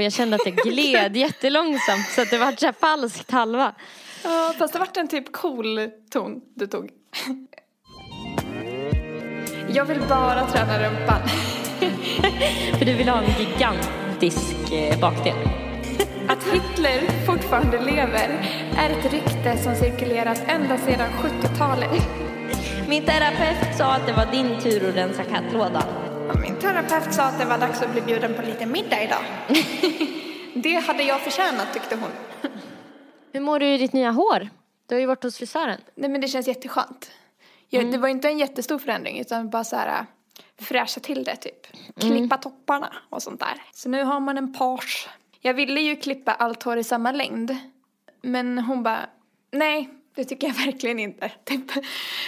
Och jag kände att jag gled jättelångsamt så att det var så här falskt halva. Ja, fast det vart en typ cool ton du tog. Jag vill bara träna rumpan. För du vill ha en gigantisk eh, bakdel. Att Hitler fortfarande lever är ett rykte som cirkulerat ända sedan 70-talet. Min terapeut sa att det var din tur att rensa kattlådan. Min terapeut sa att det var dags att bli bjuden på lite middag idag. Det hade jag förtjänat tyckte hon. Hur mår du i ditt nya hår? Du har ju varit hos frisören. Nej men det känns jätteskönt. Jag, Det var inte en jättestor förändring utan bara så här äh, fräscha till det typ. Klippa topparna och sånt där. Så nu har man en page. Jag ville ju klippa allt hår i samma längd. Men hon bara, nej det tycker jag verkligen inte. Typ.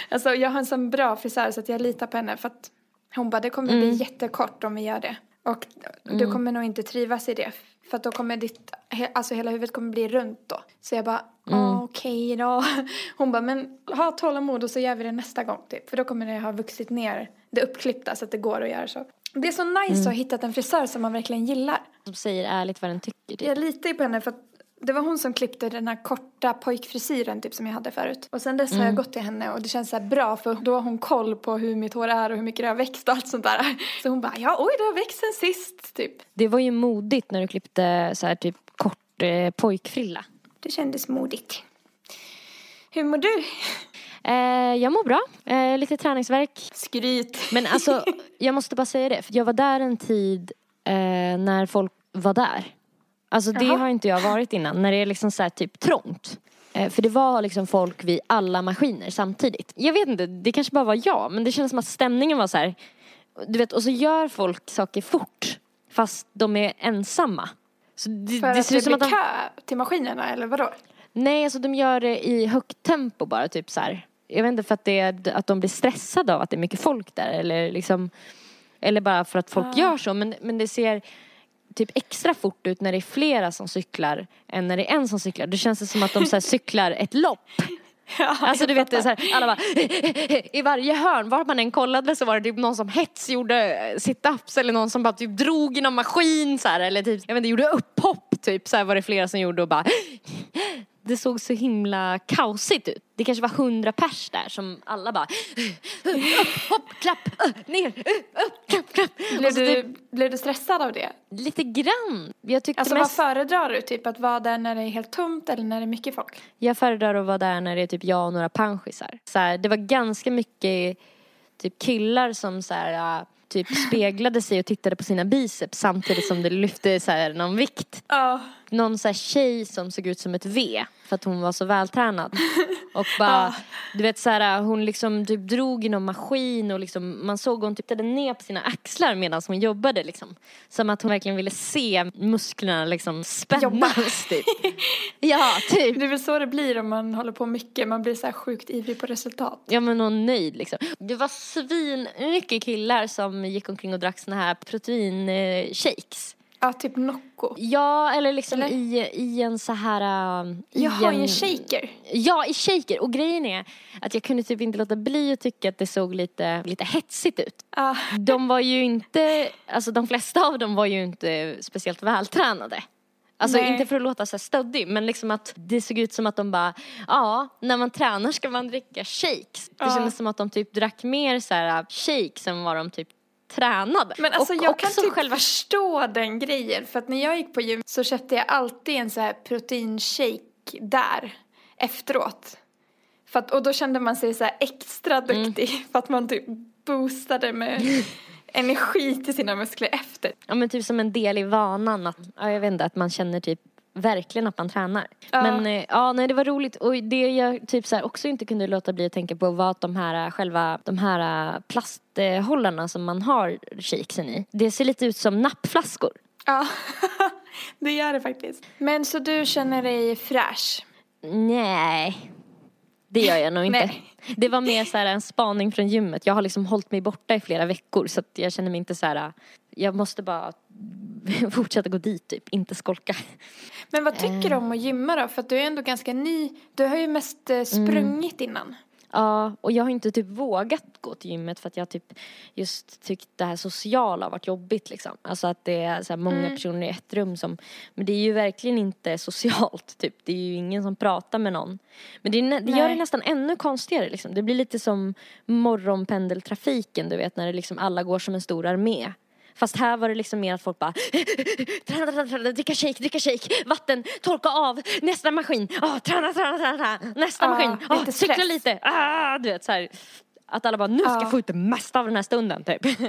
Alltså jag har en sån bra frisör så att jag litar på henne för att hon bara, det kommer bli jättekort om vi gör det. Och du kommer nog inte trivas i det. För då kommer ditt, alltså hela huvudet kommer bli runt då. Så jag bara, ah, okej då. Hon bara, men ha tålamod och så gör vi det nästa gång typ. För då kommer det ha vuxit ner det uppklippta så att det går att göra så. Det är så nice att ha hittat en frisör som man verkligen gillar. Som säger ärligt vad den tycker. Typ. Jag litar ju på henne för att det var hon som klippte den här korta pojkfrisyren typ som jag hade förut. Och sen dess har jag gått till henne och det känns så här bra för då har hon koll på hur mitt hår är och hur mycket det har växt och allt sånt där. Så hon bara, ja oj det har växt sen sist typ. Det var ju modigt när du klippte så här typ kort eh, pojkfrilla. Det kändes modigt. Hur mår du? Eh, jag mår bra. Eh, lite träningsverk. Skryt. Men alltså, jag måste bara säga det. För jag var där en tid eh, när folk var där. Alltså det har inte jag varit innan. När det är liksom så här typ trångt. Eh, för det var liksom folk vid alla maskiner samtidigt. Jag vet inte, det kanske bara var jag. Men det kändes som att stämningen var så här. Du vet, och så gör folk saker fort. Fast de är ensamma. Så det, För det att ser det ut som blir att de... kö till maskinerna eller vadå? Nej, alltså de gör det i högt tempo bara, typ så här. Jag vet inte för att, det är, att de blir stressade av att det är mycket folk där eller liksom Eller bara för att folk Ah. gör så men, men det ser typ extra fort ut när det är flera som cyklar än när det är en som cyklar. Det känns som att de så cyklar ett lopp. Alltså du vet det så här, alla bara i varje hörn, var man än kollade så var det typ någon som hetsgjorde eh, sit-ups eller någon som bara typ drog i någon maskin så här, eller typ, jag vet inte, gjorde upphopp typ så här var det flera som gjorde och bara det såg så himla kaosigt ut. Det kanske var hundra pers där som alla bara upp, hopp, klapp, ner, upp, klapp, klapp. Blev Och så typ, du, blev du stressad av det? lite grann. Jag tyckte Alltså mest, vad föredrar du? Typ att vara där när det är helt tomt eller när det är mycket folk? jag föredrar att vara där när det är typ jag och några panschisar. Så här, det var ganska mycket typ killar som så här, typ speglade sig och tittade på sina biceps samtidigt som det lyfte så här, någon vikt. Ja. Någon så här tjej som såg ut som ett V för att hon var så vältränad. Och bara, du vet så här, hon liksom typ drog i någon maskin och liksom, man såg hon tittade ner på sina axlar medan hon jobbade liksom. Som att hon verkligen ville se musklerna liksom spännas typ. Ja, typ. Det är väl så det blir om man håller på mycket. Man blir så här sjukt ivrig på resultat. Ja men hon nöjd liksom. Det var svin mycket killar som gick omkring och drack såna här proteinshakes. Ja, typ Nocco. Ja, eller liksom Eller? I, i en så här... i Jaha, i en shaker. Ja, i shaker. Och grejen är att jag kunde typ inte låta bli att tycka att det såg lite, lite hetsigt ut. Ja. De var ju inte, alltså de flesta av dem var ju inte speciellt vältränade. Alltså Nej. inte för att låta så här stöddig men liksom att det såg ut som att de bara, ja, när man tränar ska man dricka shakes. Det Ja. kändes som att de typ drack mer så här shakes än vad de typ tränade. Men alltså och jag kan typ själva förstå den grejen. För att när jag gick på gym så köpte jag alltid en så här proteinshake där efteråt. För att, och då kände man sig så här extra Mm. duktig för att man typ boostade med energi till sina muskler efter. Ja men typ som en del i vanan att, ja jag vet inte, att man känner typ verkligen att man tränar. Ja. Men eh, ja, nej det var roligt och det jag typ så här också inte kunde låta bli att tänka på var att de här eh, själva, de här eh, plasthållarna som man har shakesen i, det ser lite ut som nappflaskor. Ja, det gör det faktiskt. Men så du känner dig fräsch? Nej, det gör jag nog inte. Det var mer så här en spaning från gymmet. Jag har liksom hållit mig borta i flera veckor så att jag känner mig inte så här. Jag måste bara fortsätta gå dit typ, inte skolka. Men vad tycker du om att gymma då? För att du är ändå ganska ny. Du har ju mest eh, sprungit innan. Ja, och jag har inte typ vågat gå till gymmet för att jag typ just tyckt det här sociala har varit jobbigt liksom. Alltså att det är så många personer i ett rum som, men det är ju verkligen inte socialt typ. Det är ju ingen som pratar med någon. Men det, är, det gör det nästan ännu konstigare liksom. Det blir lite som morgonpendeltrafiken du vet när det liksom alla går som en stor armé. Fast här var det liksom mer att folk bara träna, träna, träna, dricka shake, dricka shake, vatten, torka av, nästa maskin, oh, träna, träna, träna, träna, nästa Ja, maskin, oh, lite cykla stress. lite, ah, du vet så här. Att alla bara, nu ska Ja. jag få ut det mesta av den här stunden typ.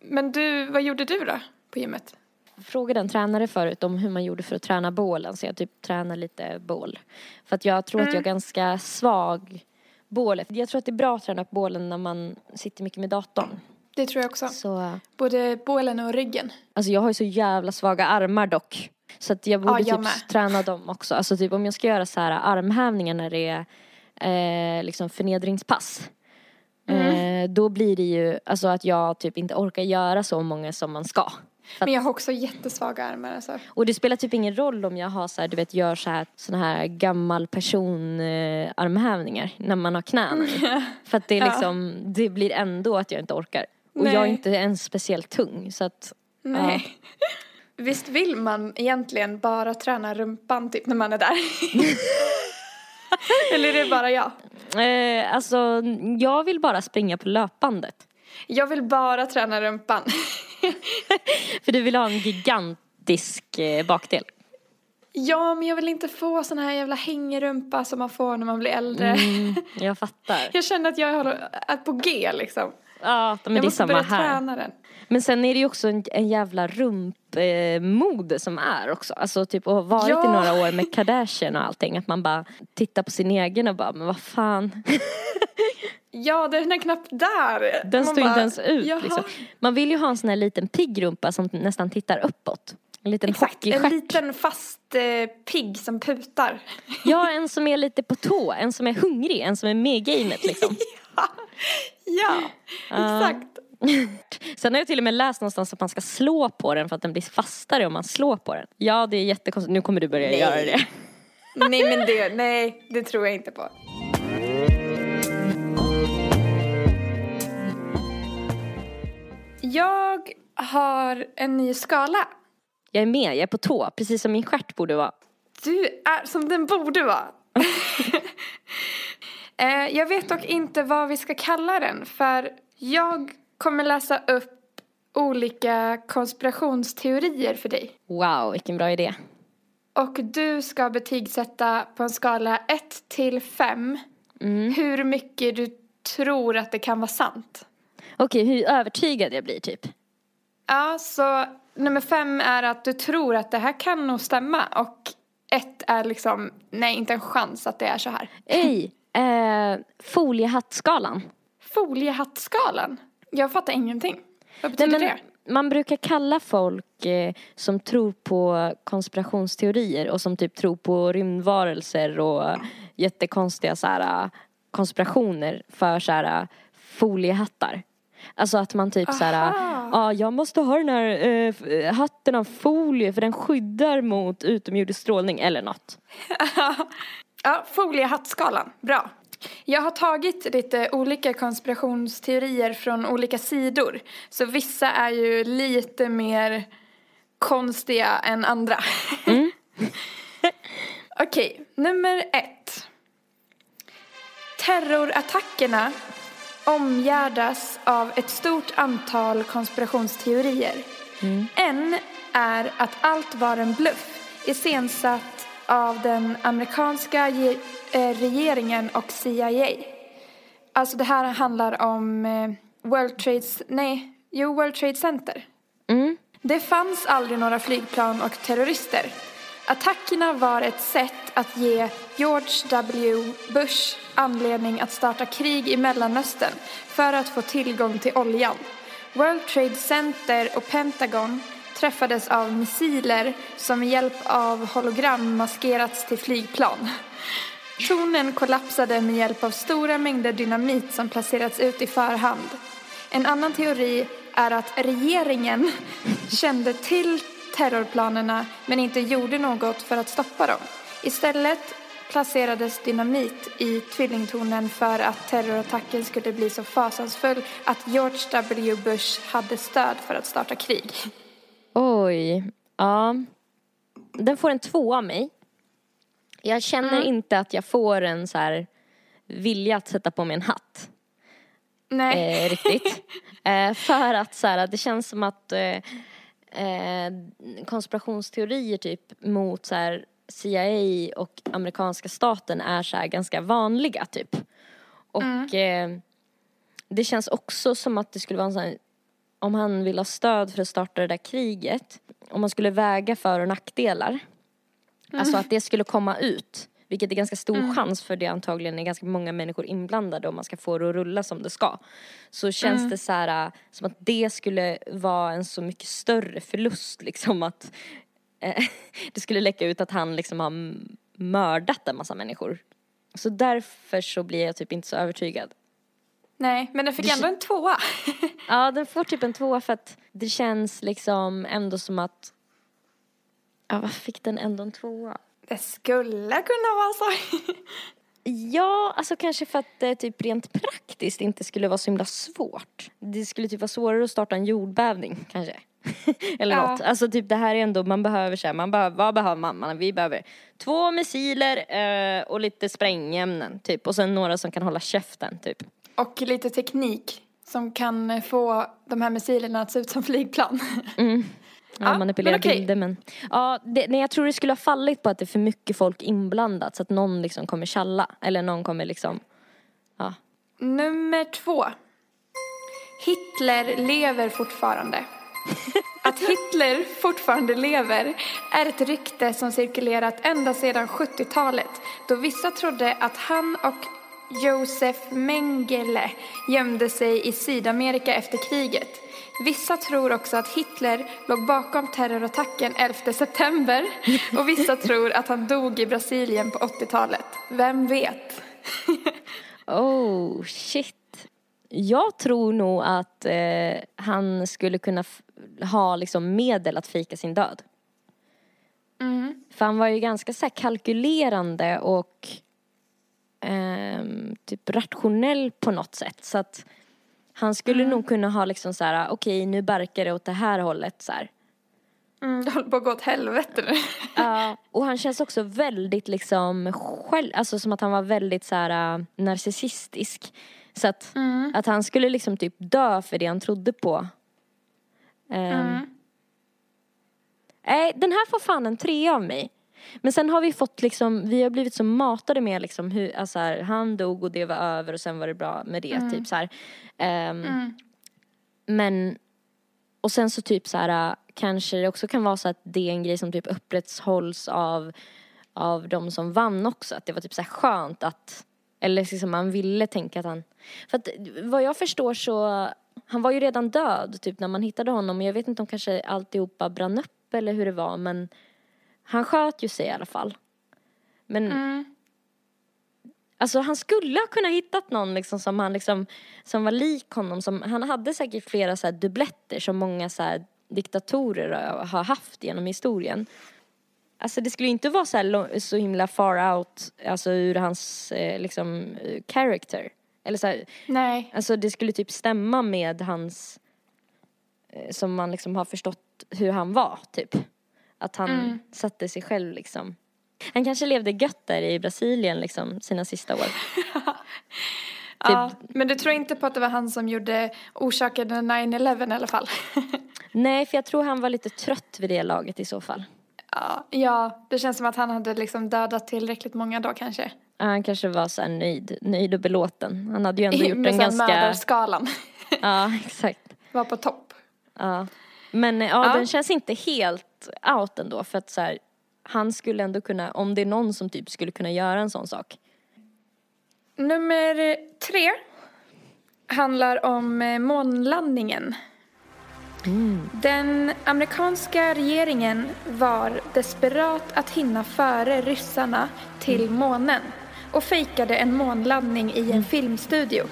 Men du, vad gjorde du då på gymmet? Frågade en tränare förut om hur man gjorde för att träna bålen så jag typ tränar lite bål. För att jag tror att jag är ganska svag bålet. Jag tror att det är bra att träna på bålen när man sitter mycket med datorn. Det tror jag också. Så, Både bålen och ryggen. alltså jag har ju så jävla svaga armar dock. Så att jag borde Ja, jag typ med. träna dem också. Alltså typ om jag ska göra så här armhävningar när det är eh, liksom förnedringspass. Mm. Eh, då blir det ju alltså att jag typ inte orkar göra så många som man ska. Men jag har också jättesvaga armar alltså. Och det spelar typ ingen roll om jag har så här, du vet, gör så här, såna här gammal person eh, armhävningar när man har knäna i. För att det är Ja. liksom, det blir ändå att jag inte orkar. Och jag är Nej. inte ens speciellt tung så att, Nej. Visst vill man egentligen bara träna rumpan typ när man är där? Eller är det bara jag? eh, alltså jag vill bara springa på löpbandet. Jag vill bara träna rumpan. För du vill ha en gigantisk eh, bakdel. ja, men jag vill inte få sån här jävla hängrumpa som man får när man blir äldre. Mm, jag fattar. Jag känner att jag håller, är på G liksom. Ja, men jag det är samma här. den. Men sen är det ju också en, en jävla rumpmode som är också. Alltså typ och har varit Ja. i några år med Kardashian och allting. Att man bara tittar på sin egen och bara, men vad fan. Ja, den är knappt där. Den Man står bara, inte ens ut jaha. liksom. Man vill ju ha en sån här liten pigg rumpa som nästan tittar uppåt. En liten Exakt, en liten fast eh, pigg som putar. Ja, en som är lite på tå, en som är hungrig, en som är med i gamet liksom. Ja, exakt. Sen har jag till och med läst någonstans att man ska slå på den för att den blir fastare om man slår på den. Ja, det är jättekonstigt. Nu kommer du börja Nej. göra det. Nej, men det, nej, det tror jag inte på. Jag har en ny skala. Jag är med, jag är på tå, precis som min stjärt borde vara. Du är som den borde vara. Eh, jag vet dock inte vad vi ska kalla den för jag kommer läsa upp olika konspirationsteorier för dig. Wow, vilken bra idé. Och du ska betygsätta på en skala 1 till 5 Mm. hur mycket du tror att det kan vara sant. Okej, hur övertygad jag blir typ. Ja, så nummer 5 är att du tror att det här kan nog stämma och 1 är liksom, nej inte en chans att det är så här. Ej, eh, foliehattskalan. Foliehattskalan? Jag fattar ingenting. Vad Nej, betyder men det? man brukar kalla folk eh, som tror på konspirationsteorier och som typ tror på rymdvarelser och jättekonstiga så här, eh, konspirationer för så här, eh, foliehattar. Alltså att man typ så här, ja Aha. jag måste ha den här eh, hatten av folie för den skyddar mot utomjordisk strålning eller något. Ja, foliehattskalan. Bra. Jag har tagit lite olika konspirationsteorier från olika sidor. Så vissa är ju lite mer konstiga än andra. Okej, nummer ett. Terrorattackerna omgärdas av ett stort antal konspirationsteorier. En är att allt var en bluff iscensatt av den amerikanska eh, regeringen och CIA. Alltså det här handlar om eh, World Trade, nej, jo World Trade Center. Mm. Det fanns aldrig några flygplan och terrorister. Attackerna var ett sätt att ge George W. Bush anledning att starta krig i Mellanöstern för att få tillgång till oljan. World Trade Center och Pentagon träffades av missiler som med hjälp av hologram maskerats till flygplan. Tronen kollapsade med hjälp av stora mängder dynamit som placerats ut i förhand. En annan teori är att regeringen kände till terrorplanerna men inte gjorde något för att stoppa dem. Istället placerades dynamit i tvillingtornen för att terrorattacken skulle bli så fasansfull att George W. Bush hade stöd för att starta krig. Oj, ja. Den får en två av mig. Jag känner mm. inte att jag får en så här vilja att sätta på mig en hatt. Nej. Eh, riktigt. eh, för att så här, det känns som att eh, eh konspirationsteorier typ mot så här, CIA och amerikanska staten är så här ganska vanliga typ. Och mm. eh, det känns också som att det skulle vara en sån här, om han vill ha stöd för att starta det där kriget, om man skulle väga för och nackdelar, mm. alltså att det skulle komma ut, vilket är ganska stor mm. chans för det antagligen är ganska många människor inblandade om man ska få det att rulla som det ska. Så känns mm. det så här som att det skulle vara en så mycket större förlust liksom att Eh, det skulle läcka ut att han liksom har mördat en massa människor. Så därför så blir jag typ inte så övertygad. Nej, men den fick ändå en tvåa. ja, den får typ en tvåa för att det känns liksom ändå som att... Ja, varför fick den ändå en tvåa? Det skulle kunna vara så. ja, alltså kanske för att det typ rent praktiskt inte skulle vara så himla svårt. Det skulle typ vara svårare att starta en jordbävning kanske. Eller ja. något. Alltså typ det här är ändå, man behöver så man behöver, vad behöver man? man? Vi behöver två missiler eh, och lite sprängämnen typ. Och sen några som kan hålla käften typ. Och lite teknik som kan få de här missilerna att se ut som flygplan. Mm. Ja, ja manipulera men bilder men. Ja, det, nej, jag tror det skulle ha fallit på att det är för mycket folk inblandat så att någon liksom kommer tjalla. Eller någon kommer liksom, ja. Nummer två. Hitler lever fortfarande. Att Hitler fortfarande lever är ett rykte som cirkulerat ända sedan 70-talet då vissa trodde att han och Josef Mengele gömde sig i Sydamerika efter kriget. Vissa tror också att Hitler låg bakom terrorattacken 11 september och vissa tror att han dog i Brasilien på 80-talet. Vem vet? oh, shit. Jag tror nog att eh, han skulle kunna ha liksom medel att fika sin död. Mm. För han var ju ganska så kalkylerande och eh, typ rationell på något sätt. Så att han skulle mm. nog kunna ha liksom så här, okej okay, nu barkar det åt det här hållet så här. Mm, det håller på att gå åt helvete nu. Ja, och han känns också väldigt liksom själv, alltså som att han var väldigt så här uh, narcissistisk. Så att, mm. att han skulle liksom typ dö för det han trodde på. Um. Nej, den här får fan en tre av mig. Men sen har vi fått liksom, vi har blivit så matade med liksom hur, alltså här, han dog och det var över och sen var det bra med det mm. typ så. Um, mm. Men, och sen så typ så här, kanske det också kan vara så att det är en grej som typ upprätthålls av, av de som vann också. Att det var typ så här skönt att, eller liksom man ville tänka att han, för att vad jag förstår så han var ju redan död typ när man hittade honom. Jag vet inte om kanske alltihopa brann upp eller hur det var men han sköt ju sig i alla fall. Men mm. Alltså han skulle ha kunnat hittat någon liksom som han liksom, som var lik honom. Som, han hade säkert flera så här dubbletter som många så här diktatorer har haft genom historien. Alltså det skulle inte vara så, här, så himla far out, alltså ur hans eh, liksom character. Eller så här, Nej. Alltså det skulle typ stämma med hans, eh, som man liksom har förstått hur han var typ. Att han mm. satte sig själv liksom. Han kanske levde gött där i Brasilien liksom sina sista år. ja, typ. men du tror inte på att det var han som gjorde, orsakade 9-11 i alla fall? Nej, för jag tror han var lite trött vid det laget i så fall. Ja, ja, det känns som att han hade liksom dödat tillräckligt många då kanske. Han kanske var så nöjd, nöjd och belåten. Han hade ju ändå gjort en ganska... mördarskalan. ja, exakt. Var på topp. Ja. Men ja, ja, den känns inte helt out ändå för att så här, han skulle ändå kunna, om det är någon som typ skulle kunna göra en sån sak. Nummer tre handlar om eh, månlandningen. Den amerikanska regeringen var desperat att hinna före ryssarna till månen och fejkade en månlandning i en filmstudio.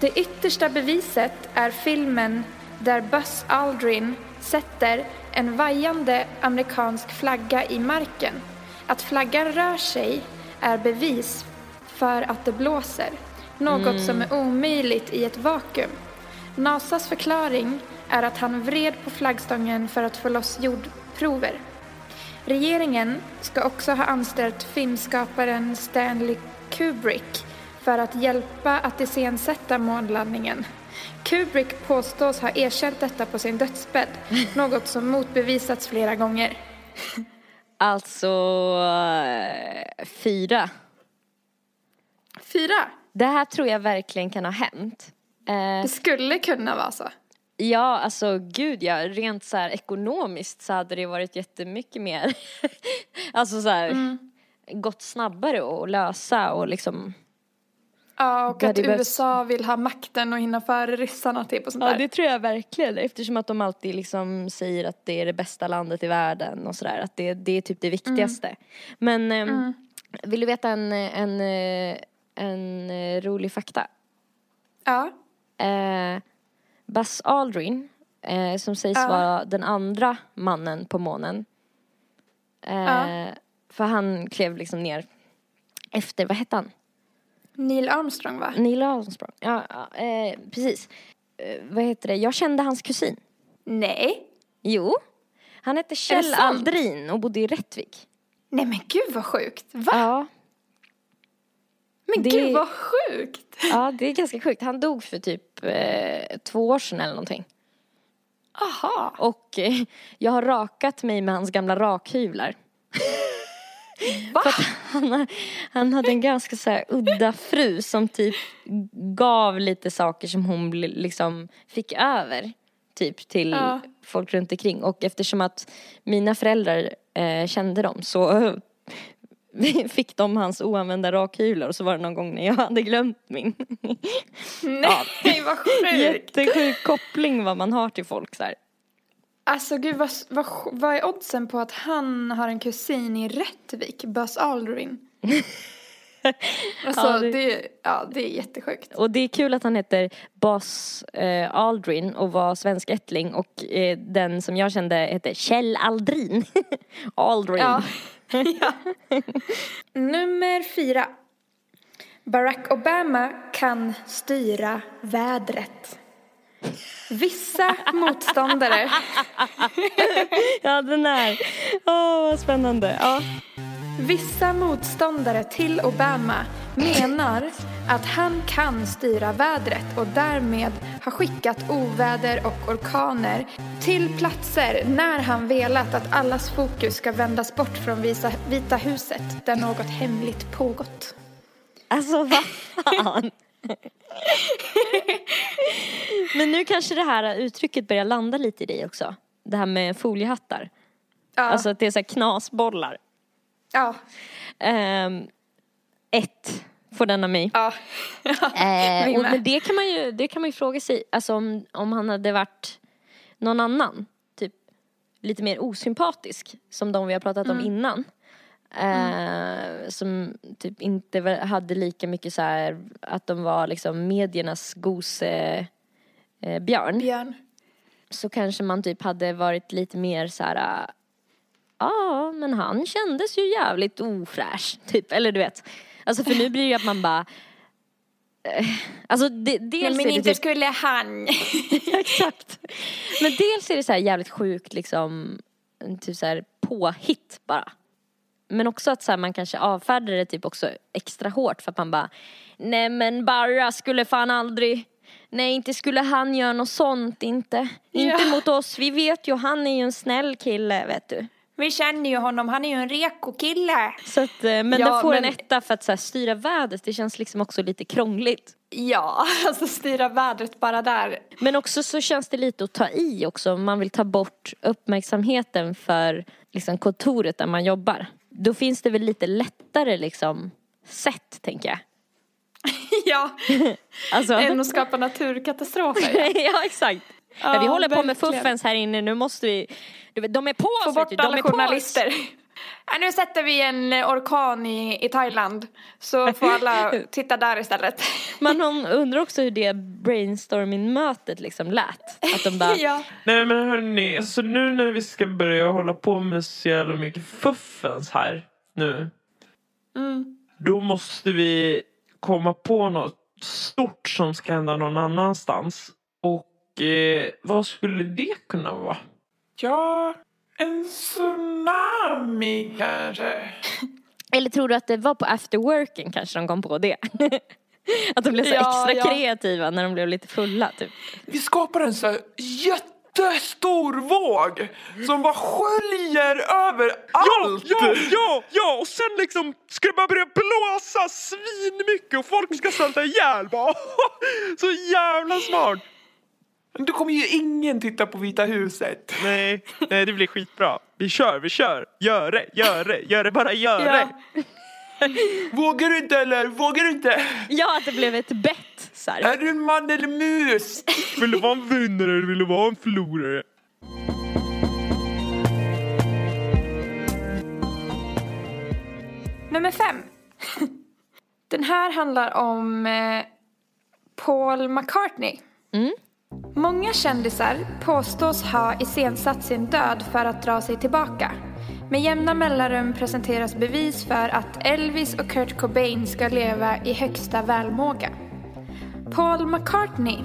Det yttersta beviset är filmen där Buzz Aldrin sätter en vajande amerikansk flagga i marken. Att flaggan rör sig är bevis för att det blåser, något som är omöjligt i ett vakuum. NASAs förklaring är att han vred på flaggstången för att få loss jordprover. Regeringen ska också ha anställt filmskaparen Stanley Kubrick för att hjälpa att iscensätta månlandningen. Kubrick påstås ha erkänt detta på sin dödsbädd, något som motbevisats flera gånger. Alltså, eh, fyra. Fyra. Det här tror jag verkligen kan ha hänt. Eh, Det skulle kunna vara så. ja, alltså gud ja, rent så här ekonomiskt så hade det varit jättemycket mer, alltså så här, gått snabbare att lösa och liksom Ja, och att USA vill ha makten och hinna före ryssarna typ och sånt Ja där. det tror jag verkligen eftersom att de alltid liksom säger att det är det bästa landet i världen och sådär att det, det är typ det viktigaste. Men ehm, vill du veta en, en, eh, en, eh, rolig fakta? Ja. Eh, Buzz Aldrin eh, som sägs Ja. vara den andra mannen på månen. Eh, Ja. För han klev liksom ner efter, vad hette han? Neil Armstrong va? Neil Armstrong. Ja, ja eh, precis. Eh, vad heter det? Jag kände hans kusin. Nej. Jo. Han hette Kjell? Aldrin och bodde i Rättvik. Nej men gud vad sjukt. Va? Ja. men det- gud vad sjukt. Ja, det är ganska sjukt. Han dog för typ eh, två år sedan eller någonting. Aha. Och eh, jag har rakat mig med hans gamla rakhyvlar. Va? För att han, han hade en ganska så här udda fru som typ gav lite saker som hon liksom fick över. Typ till Ja. folk runt omkring. Och eftersom att mina föräldrar eh, kände dem så fick de hans oanvända rakhyvlar och så var det någon gång när jag hade glömt min. Nej vad sjukt. Jättesjuk koppling vad man har till folk så här. Alltså gud vad, vad, vad är oddsen på att han har en kusin i Rättvik, Buzz Aldrin? alltså Ja, det... det- ja det är jättesjukt. Och det är kul att han heter Buzz eh, Aldrin och var svenskättling och eh, den som jag kände hette Kjell Aldrin. Aldrin. Ja. ja. Nummer fyra. Barack Obama kan styra vädret. Vissa motståndare Ja, den är. Åh, vad spännande. Ja. Vissa motståndare till Obama menar att han kan styra vädret och därmed har skickat oväder och orkaner till platser när han velat att allas fokus ska vändas bort från Visa- Vita huset där något hemligt pågått. Alltså vad fan. Men nu kanske det här uttrycket börjar landa lite i dig också. Det här med foliehattar. Ja, Alltså att det är så här knasbollar. ja, Ehm, ett får den av mig. ja. Eh, Vi och, men det kan man ju, det kan man ju fråga sig, alltså om, om han hade varit någon annan, typ lite mer osympatisk, som de vi har pratat om innan. Eh, Som typ inte hade lika mycket så här att de var liksom mediernas gose eh, björn. Björn. Så kanske man typ hade varit lite mer så här. äh, Ja, men han kändes ju jävligt ofräsch, typ. Eller du vet. Alltså för nu blir det ju att man bara... eh, Alltså det, dels Nej, men är det inte typ, skulle han. Exakt. Men dels är det så jävligt sjukt liksom, typ så här påhitt bara. Men också att så här, man kanske avfärdar det typ också extra hårt för att man bara Nej men Barra skulle fan aldrig Nej inte skulle han göra något sånt inte. Inte Ja. mot oss, vi vet ju han är ju en snäll kille vet du. Vi känner ju honom, han är ju en reko kille. Så att, eh, men Ja, den får en men- etta för att så här, styra vädret, det känns liksom också lite krångligt. Ja, alltså styra vädret bara där. Men också så känns det lite att ta i också om man vill ta bort uppmärksamheten för liksom, kontoret där man jobbar. Då finns det väl lite lättare liksom sätt tänker jag. ja, Alltså, än att skapa naturkatastrofer. ja exakt. Men vi håller på med verkligen. fuffens här inne, nu måste vi, de är på Få oss vet bort alla på oss. Ja, nu sätter vi en orkan i, i Thailand. Så får alla titta där istället. Man hon undrar också hur det brainstorming-mötet liksom lät. Att de bara, ja. Nej men hörni, alltså nu när vi ska börja hålla på med så jävla mycket fuffens här nu. Mm. Då måste vi komma på något stort som ska hända någon annanstans. Och eh, vad skulle det kunna vara? Ja, en tsunami kanske. eller tror du att det var på afterworken kanske de kom på det? Att de blev så Ja, extra ja. kreativa när de blev lite fulla typ. Vi skapar en så här jättestor våg som bara sköljer över allt. ja, ja! Och sen liksom ska det bara börja blåsa svinmycket och folk ska svälta ihjäl bara. Så jävla smart! Då kommer ju ingen titta på Vita huset. Nej, nej det blir skitbra. Vi kör, vi kör. Gör det, gör det, gör det, bara gör det. Ja. Vågar du inte eller? Vågar du inte? Ja, att det blev ett bett så här. Är du en man eller mus? Vill du vara en vinnare eller vill du vara en förlorare? Nummer fem. Den här handlar om eh, Paul McCartney. Mm. Många kändisar påstås ha iscensatt sin död för att dra sig tillbaka. Med jämna mellanrum presenteras bevis för att Elvis och Kurt Cobain ska leva i högsta välmåga. Paul McCartney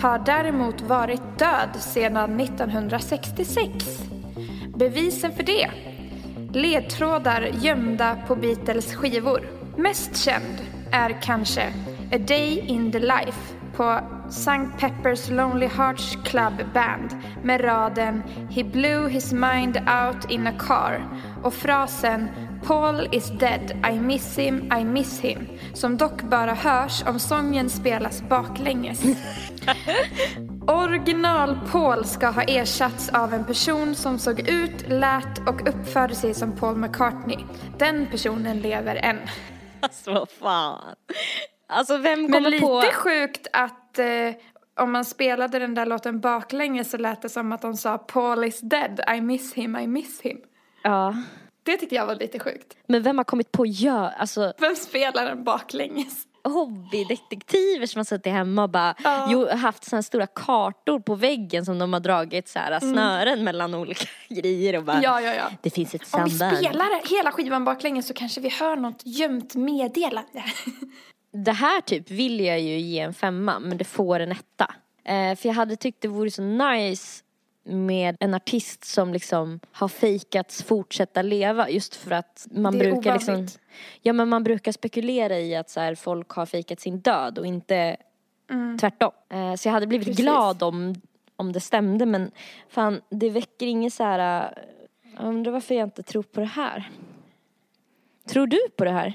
har däremot varit död sedan 1966. Bevisen för det? Ledtrådar gömda på Beatles skivor. Mest känd är kanske A Day in the Life på St. Pepper's Lonely Hearts Club Band med raden He blew his mind out in a car och frasen Paul is dead, I miss him, I miss him som dock bara hörs om sången spelas baklänges. Original Paul ska ha ersatts av en person som såg ut, lät och uppförde sig som Paul McCartney. Den personen lever än. Alltså vad fan. Alltså vem Men kommer lite på... sjukt att eh, om man spelade den där låten baklänges så lät det som att de sa Paul is dead, I miss him, I miss him. Ja. Det tyckte jag var lite sjukt. Men vem har kommit på gör, alltså Vem spelar den baklänges? hobbydetektiver som har suttit hemma och bara Ja. jo, haft här stora kartor på väggen som de har dragit så här snören mellan olika grejer och bara Mm. Ja, ja, ja. det finns ett Om vi samband. spelar hela skivan baklänges så kanske vi hör något gömt meddelande. Det här typ vill jag ju ge en femma men det får en etta. Eh, för jag hade tyckt det vore så nice med en artist som liksom har fejkats fortsätta leva just för att man brukar liksom ovanligt. Ja men man brukar spekulera i att så här, folk har fejkat sin död och inte tvärtom. Eh, så jag hade blivit Mm. Precis. glad om, om det stämde men fan det väcker inget så här. eh, Jag undrar varför jag inte tror på det här. Tror du på det här?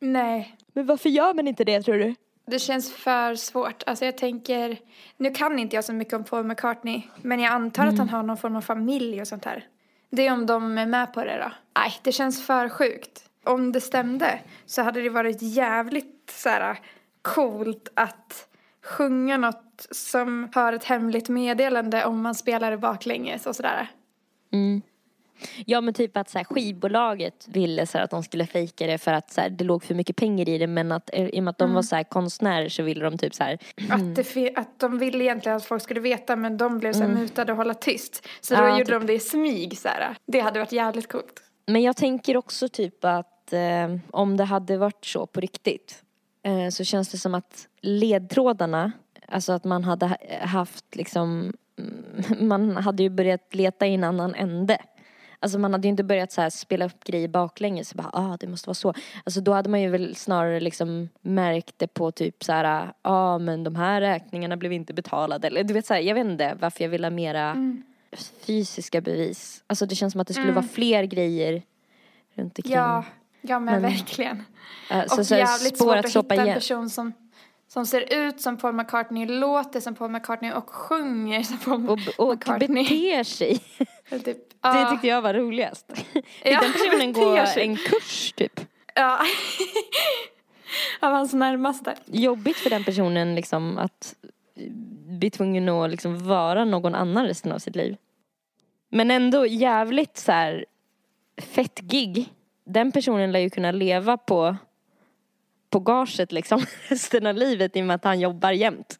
Nej. Men varför gör man inte det tror du? Det känns för svårt. Alltså jag tänker, nu kan inte jag så mycket om Paul McCartney, men jag antar att han har någon form av familj och sånt här. Det är om de är med på det då. Nej, det känns för sjukt. Om det stämde så hade det varit jävligt så här coolt att sjunga något som har ett hemligt meddelande om man spelar det baklänges och sådär. Ja men typ att så här, skivbolaget ville så här, att de skulle fejka det för att så här, det låg för mycket pengar i det men att eh, i och med att de var så här, konstnärer så ville de typ så här Att, det, att de ville egentligen att folk skulle veta men de blev så här mutade och hålla tyst. Så då Ja, gjorde typ. de det i smyg så här. Det hade varit jävligt coolt. Men jag tänker också typ att eh, om det hade varit så på riktigt eh, så känns det som att ledtrådarna, alltså att man hade ha- haft liksom, mm, man hade ju börjat leta i en annan ände. Alltså man hade ju inte börjat så här spela upp grejer baklänges och bara ah det måste vara så. Alltså då hade man ju väl snarare liksom märkt det på typ så här ah, men de här räkningarna blev inte betalade eller du vet så här, jag vet inte varför jag vill ha mera fysiska bevis. Alltså det känns som att det skulle vara fler grejer runt omkring. Ja, ja men, Men- verkligen. Eh, och så jävligt svårt att hitta en igen. person som, som ser ut som Paul McCartney, låter som Paul McCartney och sjunger som Paul Och, och McCartney. beter sig. Typ, Det tyckte jag var roligast. Ja, den personen går en kurs typ. ja. Av hans närmaste. Jobbigt för den personen liksom att bli tvungen att liksom vara någon annan resten av sitt liv. Men ändå jävligt så här fett gig. Den personen lär ju kunna leva på, på gaget liksom resten av livet i och med att han jobbar jämt.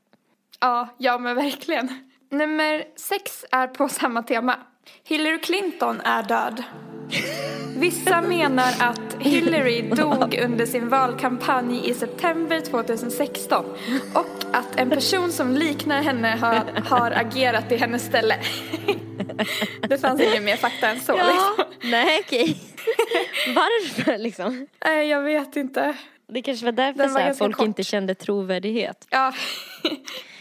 Ja, ja men verkligen. Nummer sex är på samma tema. Hillary Clinton är död. Vissa menar att Hillary dog under sin valkampanj i september 2016 och att en person som liknar henne har, har agerat i hennes ställe. Det fanns ingen mer fakta än så liksom. Nej okej. Varför liksom? Nej, jag vet inte. Det kanske var därför Den så var här, folk kort. inte kände trovärdighet. Ja,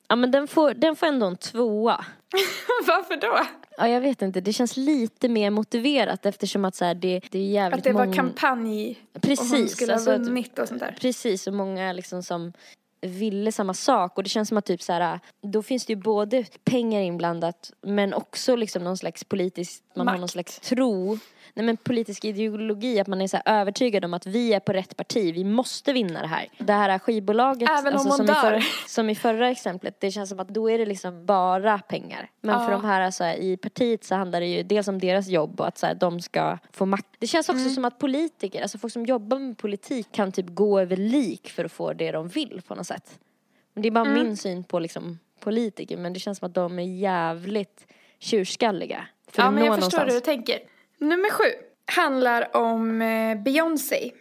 Ja men den får, den får ändå en tvåa. varför då? Ja jag vet inte, det känns lite mer motiverat eftersom att så här, det, det är jävligt Att det var många... kampanj Precis, och hon skulle alltså ha vunnit och sånt där. Precis, och många liksom som ville samma sak och det känns som att typ så här, då finns det ju både pengar inblandat men också liksom någon slags politisk, man har någon Makt. slags tro, nej men politisk ideologi att man är så övertygad om att vi är på rätt parti, vi måste vinna det här. Det här skivbolaget, Även alltså, som, i förra, som i förra exemplet, det känns som att då är det liksom bara pengar. Men för Ja. de här så här, i partiet så handlar det ju dels om deras jobb och att så här, de ska få makt. Det känns också Mm. som att politiker, alltså folk som jobbar med politik kan typ gå över lik för att få det de vill på något sätt. Men det är bara Mm. min syn på liksom politiker men det känns som att de är jävligt tjurskalliga. För Ja, men jag förstår hur du tänker. Nummer sju handlar om eh, Beyoncé.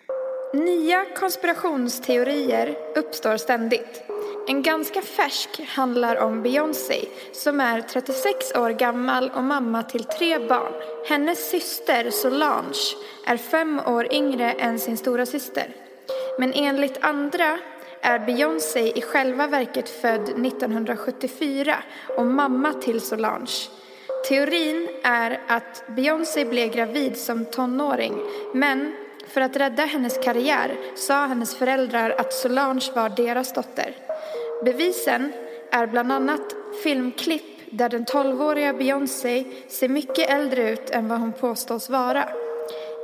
Nya konspirationsteorier uppstår ständigt. En ganska färsk handlar om Beyoncé som är 36 år gammal och mamma till tre barn. Hennes syster Solange är fem år yngre än sin stora syster. Men enligt andra är Beyoncé i själva verket född 1974 och mamma till Solange. Teorin är att Beyoncé blev gravid som tonåring men för att rädda hennes karriär sa hennes föräldrar att Solange var deras dotter. Bevisen är bland annat filmklipp där den 12-åriga Beyoncé ser mycket äldre ut än vad hon påstås vara.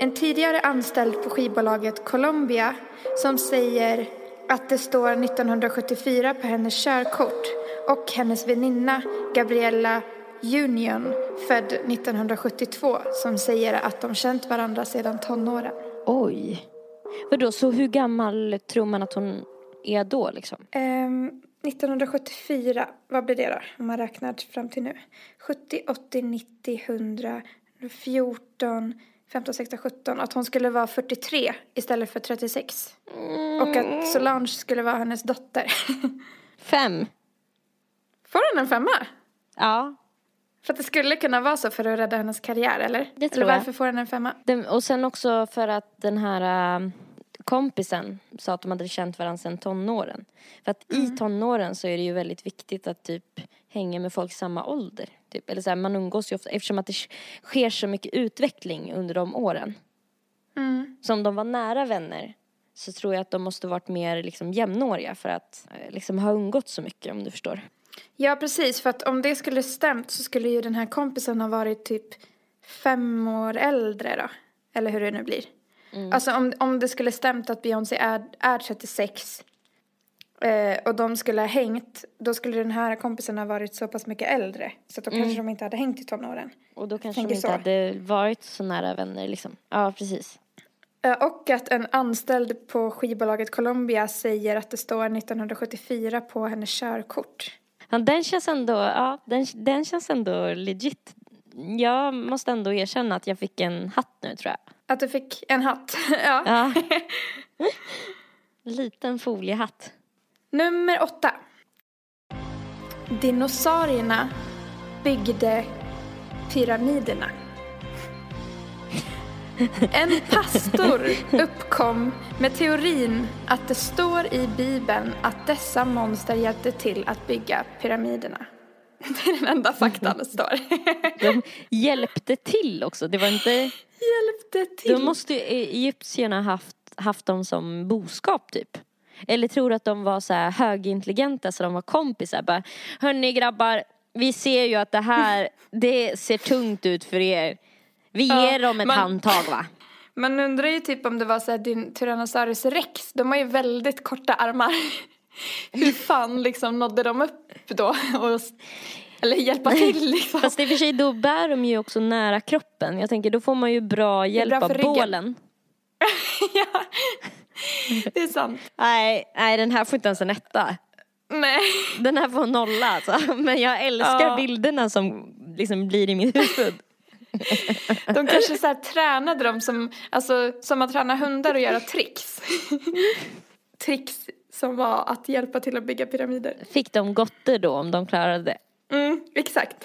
En tidigare anställd på skivbolaget Columbia som säger att det står 1974 på hennes körkort och hennes väninna Gabriella Union, född 1972, som säger att de känt varandra sedan tonåren. Oj. Vadå, så hur gammal tror man att hon är då liksom? Ehm, 1974, vad blir det då om man räknar fram till nu? 70, 80, 90, 100, 14, 15, 16, 17. Att hon skulle vara 43 istället för 36. Och att Solange skulle vara hennes dotter. Fem. Får hon en femma? Ja. För att det skulle kunna vara så för att rädda hennes karriär, eller? Det tror eller jag. varför får den en femma? Den, och sen också för att den här äh, kompisen sa att de hade känt varandra sedan tonåren. För att i tonåren så är det ju väldigt viktigt att typ hänga med folk samma ålder. Typ. Eller så här, man umgås ju ofta eftersom att det sker så mycket utveckling under de åren. Så om de var nära vänner så tror jag att de måste varit mer liksom jämnåriga för att eh, liksom ha umgått så mycket om du förstår. Ja, precis. För att om det skulle stämt så skulle ju den här kompisen ha varit typ fem år äldre då. Eller hur det nu blir. Alltså om, om det skulle stämt att Beyoncé är, är 36 eh, och de skulle ha hängt, då skulle den här kompisen ha varit så pass mycket äldre. Så då kanske de inte hade hängt i tonåren. Och då kanske de inte så. hade varit så nära vänner liksom. Ja, precis. Eh, Och att en anställd på skivbolaget Columbia säger att det står 1974 på hennes körkort. Ja, den känns ändå, ja, den, den känns ändå legit. Jag måste ändå erkänna att jag fick en hatt nu tror jag. Att du fick en hatt. ja. Ja. Liten foliehatt. Nummer åtta. Dinosaurierna byggde pyramiderna. En pastor uppkom med teorin att det står i Bibeln att dessa monster hjälpte till att bygga pyramiderna. Det är den enda faktan det står. De hjälpte till också. Det var inte, hjälpte till. då måste ju egyptierna haft, haft dem som boskap typ. Eller tror du att de var så här högintelligenta så de var kompisar. Bara, hörni grabbar, vi ser ju att det här, det ser tungt ut för er. Vi Ja, ger dem ett man- handtag va? Man undrar ju typ om det var så här din Tyrannosaurus rex. De har ju väldigt korta armar. hur fan liksom nådde de upp då? Och, eller hjälpa till liksom. Fast i och för sig då bär de ju också nära kroppen. Jag tänker då får man ju bra hjälp bra av bålen. ja, det är sant. Nej, nej den här får inte ens en etta. Nej. Den här får nolla alltså. Men jag älskar Ja. bilderna som liksom blir i mitt huvud. De kanske så här tränade dem som, alltså, som man tränar hundar att göra tricks. tricks som var att hjälpa till att bygga pyramider. Fick de gotter då om de klarade det? Mm, exakt.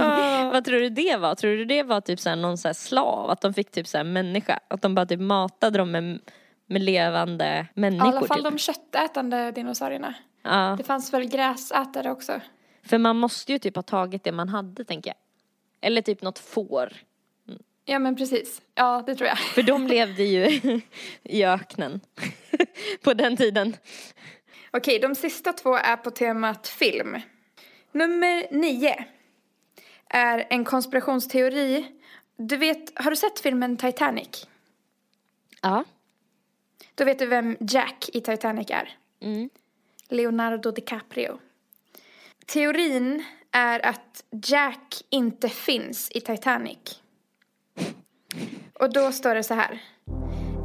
Ah. Vad tror du det var? Tror du det var typ så någon så slav? Att de fick typ så här människa? Att de bara typ matade dem med, med levande I människor alla fall typ? de köttätande dinosaurierna. Ja, Det fanns väl gräsätare också. För man måste ju typ ha tagit det man hade tänker jag. Eller typ något får. Ja men precis. Ja det tror jag. För de levde ju i öknen på den tiden. Okej, de sista två är på temat film. Nummer nio är en konspirationsteori. Du vet, har du sett filmen Titanic? Ja. Då vet du vem Jack i Titanic är. Mm. Leonardo DiCaprio. Teorin är att Jack inte finns i Titanic. Och då står det så här.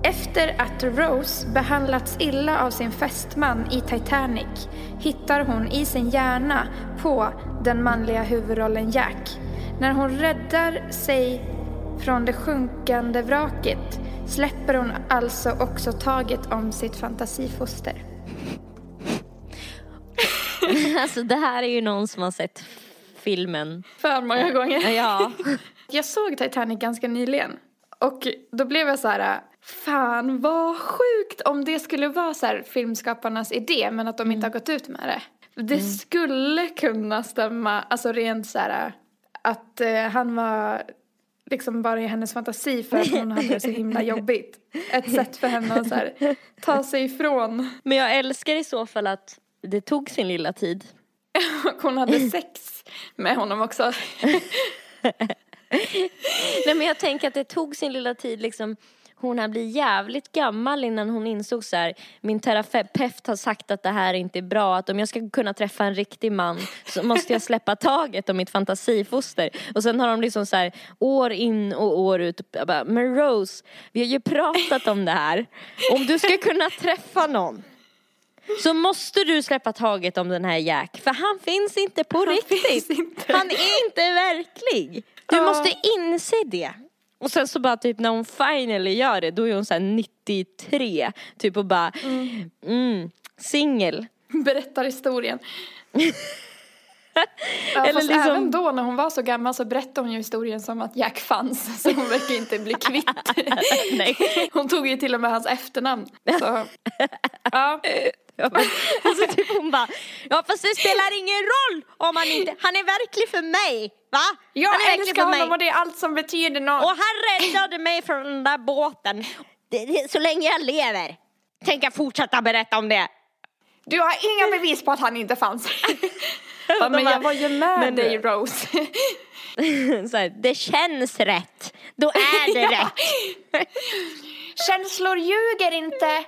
Efter att Rose behandlats illa av sin fästman i Titanic hittar hon i sin hjärna på den manliga huvudrollen Jack. När hon räddar sig från det sjunkande vraket släpper hon alltså också taget om sitt fantasifoster. Alltså det här är ju någon som har sett filmen. För många gånger. Ja. Jag såg Titanic ganska nyligen. Och då blev jag så här, fan vad sjukt om det skulle vara så här filmskaparnas idé men att de inte har gått ut med det. Det skulle kunna stämma, alltså rent så här att eh, han var liksom bara i hennes fantasi för att hon hade det så himla jobbigt. Ett sätt för henne att så här, ta sig ifrån. Men jag älskar i så fall att det tog sin lilla tid. Och hon hade sex med honom också. Nej men jag tänker att det tog sin lilla tid liksom hon har blivit jävligt gammal innan hon insåg så här, min terapeut har sagt att det här inte är bra, att om jag ska kunna träffa en riktig man så måste jag släppa taget om mitt fantasifoster. Och sen har de liksom så här, år in och år ut, bara, men Rose, vi har ju pratat om det här. Om du ska kunna träffa någon så måste du släppa taget om den här Jack, för han finns inte på riktigt. finns inte. Han är inte verklig. Du Ja. måste inse det. Och sen så bara typ när hon finally gör det, då är hon så här 93, typ och bara, mm, singel. berättar historien. Ja, Eller fast liksom- även då när hon var så gammal så berättade hon ju historien som att Jack fanns. Så hon verkar inte bli kvitt. Nej. Hon tog ju till och med hans efternamn. Så, ja. Ja, men, alltså typ hon bara, ja fast det spelar ingen roll om han inte, han är verklig för mig, va? Jag han är verklig älskar för mig. honom och det är allt som betyder något. Och han räddade mig från den där båten. Det, det, så länge jag lever tänker jag fortsätta berätta om det. Du har inga bevis på att han inte fanns. ja, men jag var ju med men- dig Rose. Så här, det känns rätt, då är det rätt. Känslor ljuger inte.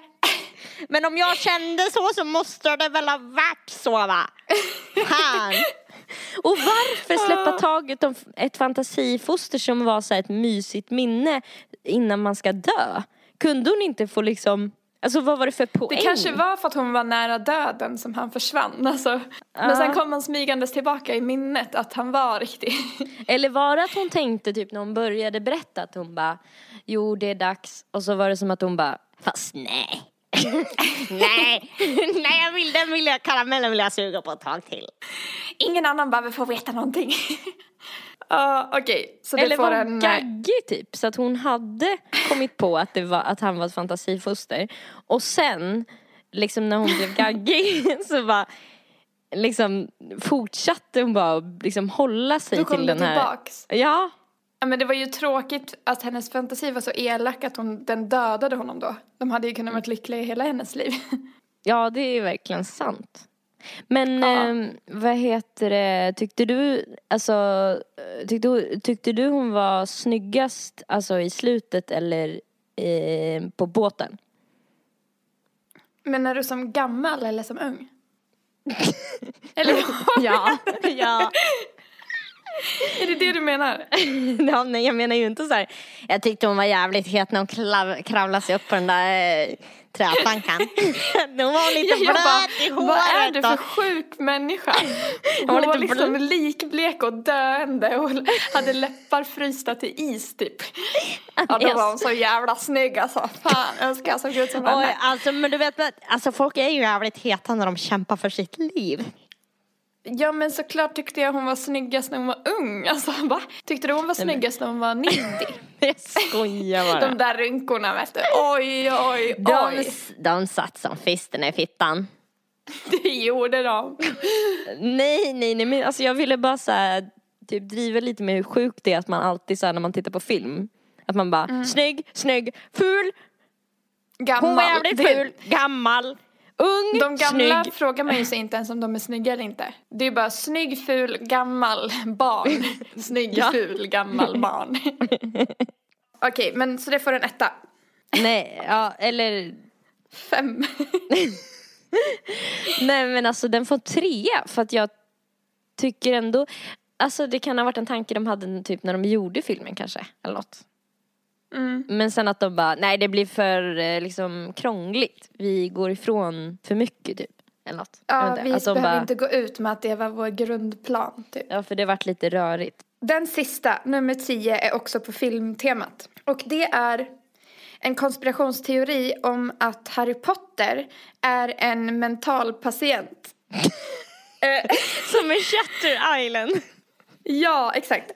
Men om jag kände så så måste det väl ha varit så va? Fan. Och varför släppa taget om ett fantasifoster som var så ett mysigt minne innan man ska dö? Kunde hon inte få liksom, alltså vad var det för poäng? Det kanske var för att hon var nära döden som han försvann. Alltså. Men sen kom han smygandes tillbaka i minnet att han var riktig. Eller var det att hon tänkte typ när hon började berätta att hon bara, jo det är dags. Och så var det som att hon bara, fast nej. nej, nej jag vill, den vill jag, karamellen vill jag suga på ett tag till. Ingen annan behöver få veta någonting. Ja, okej. Så det Eller får var en... eh, gaggig typ, så att hon hade kommit på att, det var, att han var ett fantasifoster. Och sen, liksom när hon blev gaggig så bara liksom fortsatte hon bara liksom hålla sig Då kom till den här. tillbaks. Ja, Ja, men det var ju tråkigt att hennes fantasi var så elak att hon, den dödade honom då. De hade ju kunnat vara lyckliga i hela hennes liv. Ja, det är verkligen sant. Men Ja. ehm, vad heter det, tyckte du, alltså, eh, tyckte, tyckte du hon var snyggast alltså i slutet eller eh, på båten? Menar du som gammal eller som ung? eller Ja, ja. är det det du menar? ja. Nej, jag menar ju inte så här. Jag tyckte hon var jävligt het när hon klav, kravlade sig upp på den där eh, träplankan. Då var hon lite Jag bara, blöt i håret. vad är du för sjuk människa? Hon var var, lite liksom likblek och döende och hade läppar frysta till is typ. Ja, då var hon så jävla snygg alltså. Fan, önskar jag såg ut som henne. alltså, men du vet, alltså folk är ju jävligt heta när de kämpar för sitt liv. Ja men såklart tyckte jag hon var snyggast när hon var ung. Alltså va? Tyckte du hon var snyggast när hon var 90? Jag skojar bara. De där rynkorna vet du. Oj oj De, oj. de satt som fisterna i fittan. Det gjorde de. Nej, nej, nej, men alltså jag ville bara så här, typ driva lite med hur sjukt det är att man alltid så här, när man tittar på film, att man bara snygg, snygg, ful, Gammal. hon var jävligt ful, gammal, ung, De gamla snygg. frågar man ju sig inte ens om de är snygga eller inte. Det är bara snygg, ful, gammal, barn. Snygg, Ja. ful, gammal, barn. Okej, men så det får en etta. Nej, ja, eller Fem. Nej men alltså den får trea för att jag tycker ändå Alltså det kan ha varit en tanke de hade typ när de gjorde filmen kanske eller något. Mm. Men sen att de bara, nej det blir för eh, liksom krångligt. Vi går ifrån för mycket typ. Eller något. Ja, vi de behöver bara, inte gå ut med att det var vår grundplan. Typ. Ja för det vart lite rörigt. Den sista, nummer 10, är också på filmtemat. Och det är en konspirationsteori om att Harry Potter är en mental patient. Eh, Som i Shutter Island. Ja, exakt.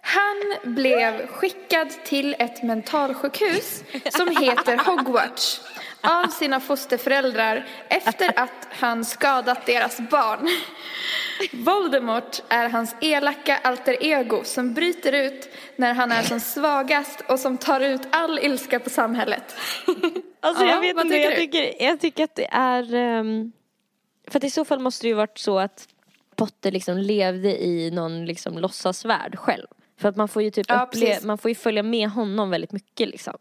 Han blev skickad till ett mentalsjukhus som heter Hogwarts av sina fosterföräldrar efter att han skadat deras barn. Voldemort är hans elaka alter ego som bryter ut när han är som svagast och som tar ut all ilska på samhället. Alltså Ja, jag vet inte, tycker jag tycker, jag tycker att det är ehm, För att i så fall måste det ju varit så att Potter liksom levde i någon liksom låtsasvärld själv. För att man får ju typ Ja, man får ju följa med honom väldigt mycket liksom.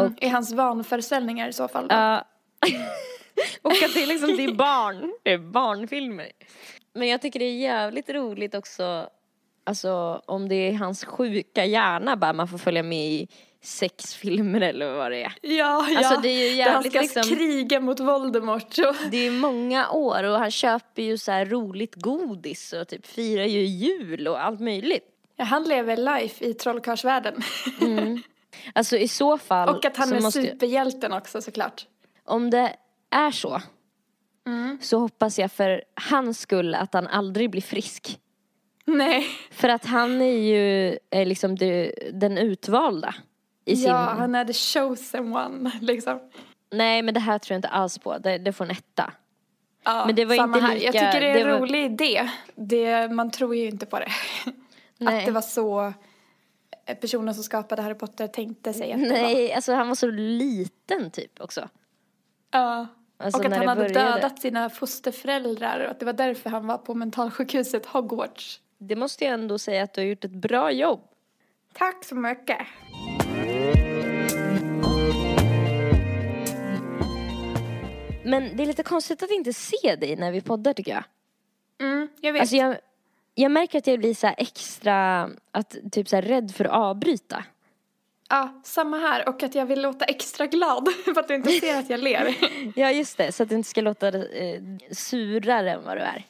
Och I hans vanföreställningar i så fall. Då. Ja. och att det är liksom, det är barn, det är barnfilmer. Men jag tycker det är jävligt roligt också, alltså om det är hans sjuka hjärna bara man får följa med i sex filmer eller vad det är. Ja, ja. Alltså, det är ju Där han jävligt ska liksom- kriga mot Voldemort. Och... Det är många år och han köper ju så här roligt godis och typ firar ju jul och allt möjligt. Ja, han lever life i trollkarlsvärlden. Alltså i så fall Och att han är måste, superhjälten också såklart. om det är så Mm. så hoppas jag för hans skull att han aldrig blir frisk. Nej. För att han är ju eh, liksom den utvalda. I sin... Ja, han är the chosen one liksom. Nej men det här tror jag inte alls på, det, det får en etta. Ja, Men det var samma inte här. Jag lika- tycker det är en det var- rolig idé. Det, man tror ju inte på det. Nej. Att det var så personen som skapade Harry Potter tänkte sig att det var. Nej, alltså han var så liten typ också. Ja. Alltså, och att han hade började. dödat sina fosterföräldrar och att det var därför han var på mentalsjukhuset Hogwarts. Det måste jag ändå säga att du har gjort ett bra jobb. Tack så mycket. Men det är lite konstigt att inte se dig när vi poddar tycker jag. Mm, jag vet. Alltså jag, jag märker att jag blir så extra, att, typ så rädd för att avbryta. Ja, samma här. Och att jag vill låta extra glad för att du inte ser att jag ler. Ja just det, så att du inte ska låta eh, surare än vad du är.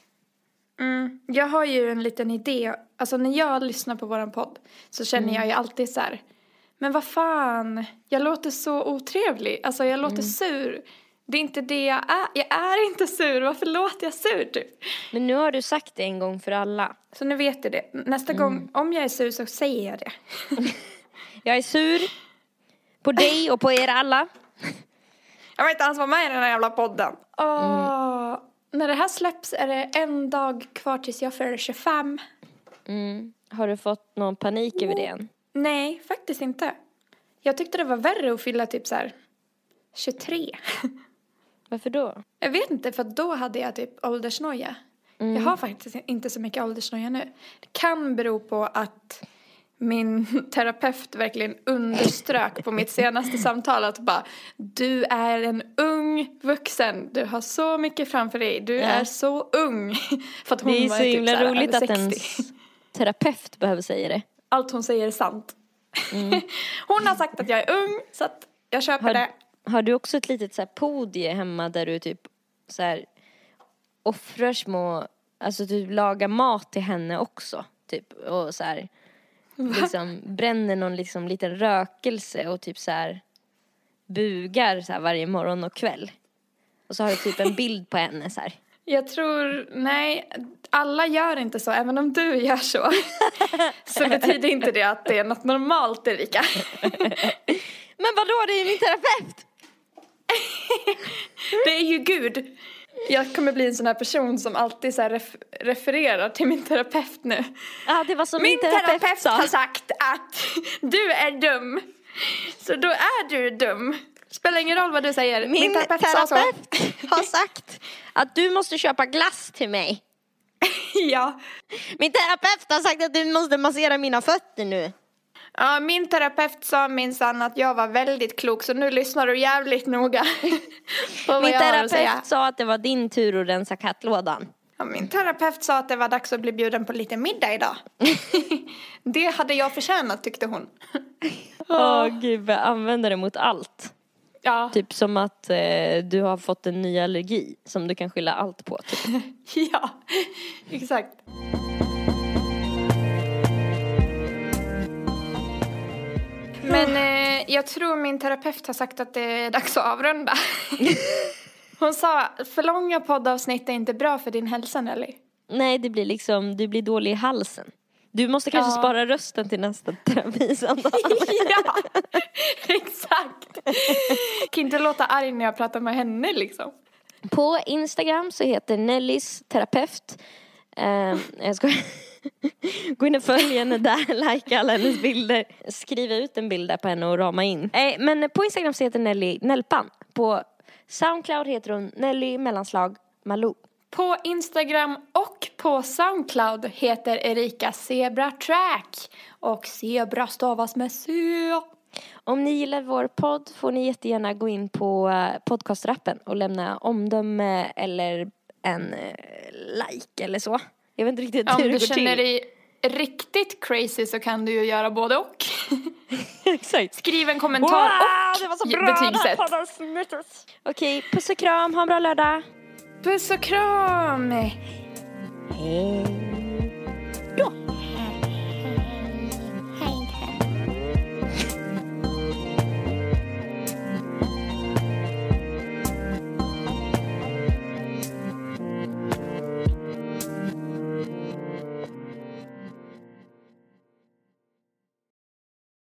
Mm. Jag har ju en liten idé. Alltså när jag lyssnar på våran podd så känner jag ju alltid så här. Men vad fan, jag låter så otrevlig. Alltså jag låter sur. Det är inte det jag är. Jag är inte sur. Varför låter jag sur typ? Men nu har du sagt det en gång för alla. Så nu vet du det. Nästa gång, om jag är sur så säger jag det. Jag är sur på dig och på er alla. Jag vill inte ens vara med i den här jävla podden. Åh, När det här släpps är det en dag kvar tills jag fyller 25. Mm. Har du fått någon panik över det än? Nej, faktiskt inte. Jag tyckte det var värre att fylla typ så här 23. Varför då? Jag vet inte, för då hade jag typ åldersnoja. Jag har faktiskt inte så mycket åldersnoja nu. Det kan bero på att min terapeut verkligen underströk på mitt senaste samtal att bara du är en ung vuxen, du har så mycket framför dig, du Ja. är så ung. För att hon Det är så typ himla såhär roligt att 60. ens terapeut behöver säga det. Allt hon säger är sant. hon har sagt att jag är ung så att jag köper Har, det. Har du också ett litet så här podie hemma där du typ så här offrar små, alltså typ lagar mat till henne också? Typ och så här liksom bränner någon liksom liten rökelse och typ så här bugar så här varje morgon och kväll. Och så har du typ en bild på henne så här. Jag tror, nej, alla gör inte så. Även om du gör så, så betyder inte det att det är något normalt, Erika. Men vadå, det är min terapeut! Det är ju Gud. Jag kommer bli en sån här person som alltid så här ref- refererar till min terapeut nu. Ja, det var som Min min, terapeut, terapeut sa. har sagt att du är dum. Så då är du dum. Spelar ingen roll vad du säger. Min sa terapeut så. har sagt att du måste köpa glass till mig. Ja. Min terapeut har sagt att du måste massera mina fötter nu. Ja, min terapeut sa minsann att jag var väldigt klok så nu lyssnar du jävligt noga på vad Min jag har att säga. terapeut sa att det var din tur att rensa kattlådan. Ja, min terapeut sa att det var dags att bli bjuden på lite middag idag. det hade jag förtjänat tyckte hon. Åh gud, jag använder det mot allt. Ja, Typ som att eh, du har fått en ny allergi som du kan skylla allt på. Typ. ja, exakt. Men eh, jag tror min terapeut har sagt att det är dags att avrunda. Hon sa, för långa poddavsnitt är inte bra för din hälsa Nelly. Nej, det blir liksom, du blir dålig i halsen. Du måste kanske Ja. spara rösten till nästa terapisamtal. ja, exakt. kan inte låta arg när jag pratar med henne liksom. På Instagram så heter Nellys terapeut. Eh, jag ska Gå in och följ henne där, likea alla hennes bilder. Skriva ut en bild där på henne och rama in. Eh, men på Instagram så heter Nelly Nelpan. På Soundcloud heter hon Nelly mellanslag Malou. På Instagram och på Soundcloud heter Erika Zebra Track. Och zebra stavas med C. Om ni gillar vår podd får ni jättegärna gå in på eh, podcastrappen och lämna omdöme eller en eh, like eller så. Jag vet inte riktigt Om hur det du går känner till. dig riktigt crazy så kan du ju göra både och. Exakt. Skriv en kommentar och det var så bra! betygsätt. Okej, puss och kram, ha en bra lördag. Puss och kram! Hej då.